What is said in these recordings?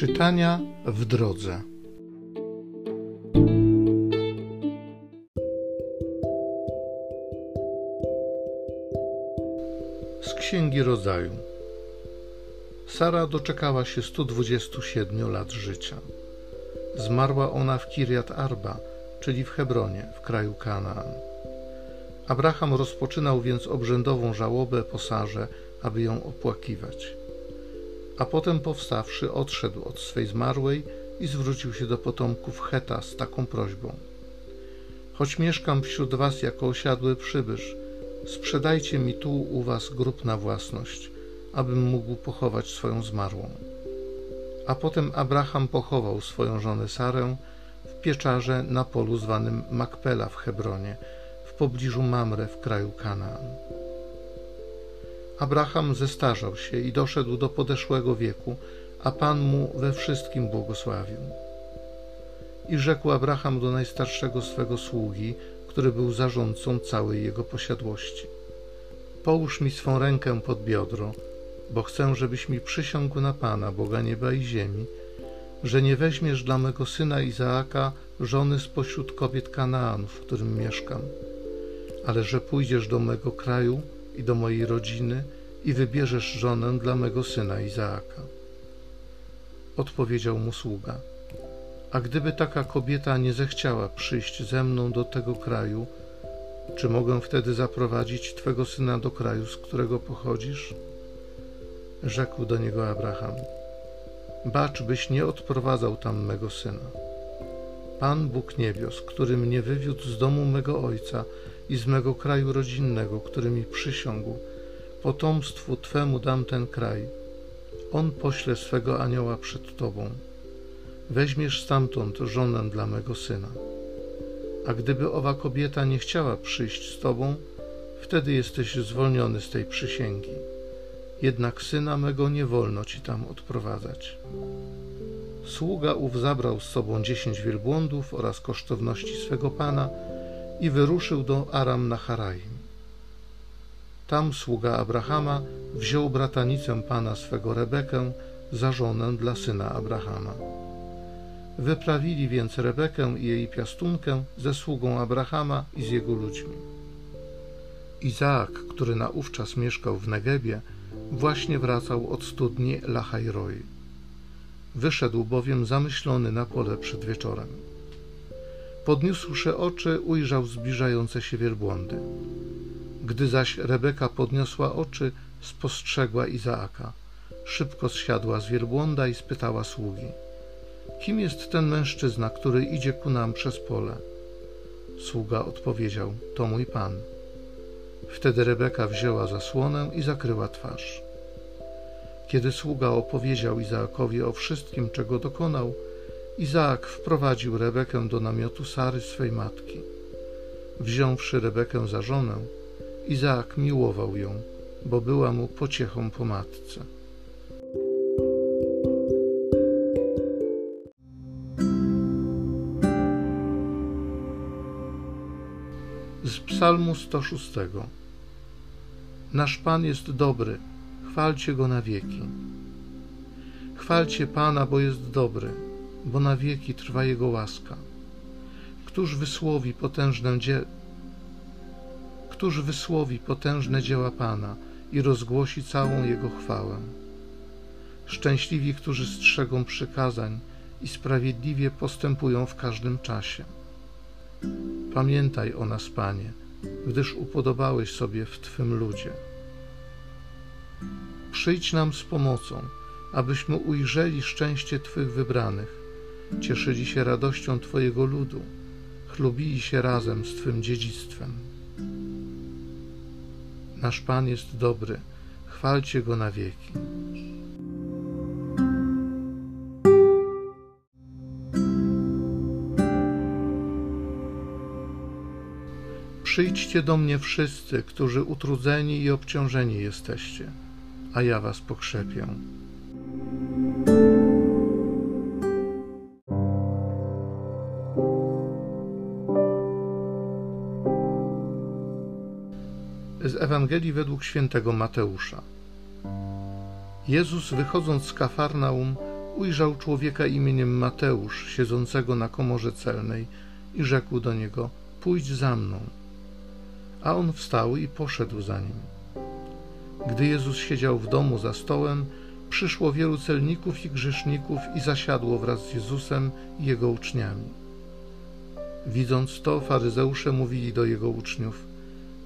Czytania w drodze. Z Księgi Rodzaju. Sara doczekała się 127 lat życia. Zmarła ona w Kirjat Arba, czyli w Hebronie, w kraju Kanaan. Abraham rozpoczynał więc obrzędową żałobę po Sarze, aby ją opłakiwać a potem powstawszy odszedł od swej zmarłej i zwrócił się do potomków Heta z taką prośbą: Choć mieszkam wśród was jako osiadły przybysz, sprzedajcie mi tu u was grób na własność, abym mógł pochować swoją zmarłą. A potem Abraham pochował swoją żonę Sarę w pieczarze na polu zwanym Makpela w Hebronie, w pobliżu Mamre w kraju Kanaan. Abraham zestarzał się i doszedł do podeszłego wieku, a Pan mu we wszystkim błogosławił. I rzekł Abraham do najstarszego swego sługi, który był zarządcą całej jego posiadłości: Połóż mi swą rękę pod biodro, bo chcę, żebyś mi przysiągł na Pana, Boga nieba i ziemi, że nie weźmiesz dla mego syna Izaaka żony spośród kobiet Kanaanu, w którym mieszkam, ale że pójdziesz do mego kraju i do mojej rodziny i wybierzesz żonę dla mego syna Izaaka. Odpowiedział mu sługa: A gdyby taka kobieta nie zechciała przyjść ze mną do tego kraju, czy mogę wtedy zaprowadzić twego syna do kraju, z którego pochodzisz? Rzekł do niego Abraham: Bacz, byś nie odprowadzał tam mego syna. Pan Bóg niebios, który mnie wywiódł z domu mego ojca i z mego kraju rodzinnego, który mi przysiągł, potomstwu Twemu dam ten kraj. On pośle swego anioła przed Tobą. Weźmiesz stamtąd żonę dla mego syna. A gdyby owa kobieta nie chciała przyjść z Tobą, wtedy jesteś zwolniony z tej przysięgi. Jednak syna mego nie wolno Ci tam odprowadzać. Sługa ów zabrał z sobą dziesięć wielbłądów oraz kosztowności swego pana i wyruszył do Aram na Haraim. Tam sługa Abrahama wziął bratanicę pana swego Rebekę za żonę dla syna Abrahama. Wyprawili więc Rebekę i jej piastunkę ze sługą Abrahama i z jego ludźmi. Izaak, który naówczas mieszkał w Negebie, właśnie wracał od studni Lachajroi. Wyszedł bowiem zamyślony na pole przed wieczorem. Podniósłszy oczy, ujrzał zbliżające się wielbłądy. Gdy zaś Rebeka podniosła oczy, spostrzegła Izaaka. Szybko zsiadła z wielbłąda i spytała sługi: Kim jest ten mężczyzna, który idzie ku nam przez pole? Sługa odpowiedział: To mój pan. Wtedy Rebeka wzięła zasłonę i zakryła twarz. Kiedy sługa opowiedział Izaakowi o wszystkim, czego dokonał, Izaak wprowadził Rebekę do namiotu Sary swej matki. Wziąwszy Rebekę za żonę, Izaak miłował ją, bo była mu pociechą po matce. Z Psalmu 106 Nasz Pan jest dobry, chwalcie Go na wieki. Chwalcie Pana, bo jest dobry, bo na wieki trwa Jego łaska. Któż wysłowi potężne dzieło? Któż wysłowi potężne dzieła Pana i rozgłosi całą Jego chwałę? Szczęśliwi, którzy strzegą przykazań i sprawiedliwie postępują w każdym czasie. Pamiętaj o nas, Panie, gdyż upodobałeś sobie w Twym ludzie. Przyjdź nam z pomocą, abyśmy ujrzeli szczęście Twych wybranych, cieszyli się radością Twojego ludu, chlubili się razem z Twym dziedzictwem. Nasz Pan jest dobry, chwalcie Go na wieki. Przyjdźcie do mnie wszyscy, którzy utrudzeni i obciążeni jesteście, a ja was pokrzepię. Ewangelii według świętego Mateusza. Jezus, wychodząc z Kafarnaum, ujrzał człowieka imieniem Mateusz, siedzącego na komorze celnej i rzekł do niego: Pójdź za mną. A on wstał i poszedł za nim. Gdy Jezus siedział w domu za stołem, przyszło wielu celników i grzeszników i zasiadło wraz z Jezusem i jego uczniami. Widząc to, faryzeusze mówili do jego uczniów: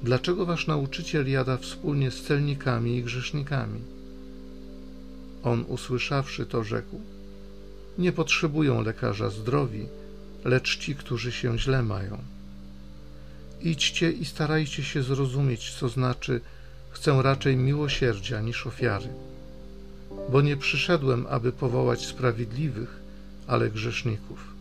Dlaczego wasz nauczyciel jada wspólnie z celnikami i grzesznikami? On, usłyszawszy to, rzekł: Nie potrzebują lekarza zdrowi, lecz ci, którzy się źle mają. Idźcie i starajcie się zrozumieć, co znaczy: Chcę raczej miłosierdzia niż ofiary, bo nie przyszedłem, aby powołać sprawiedliwych, ale grzeszników.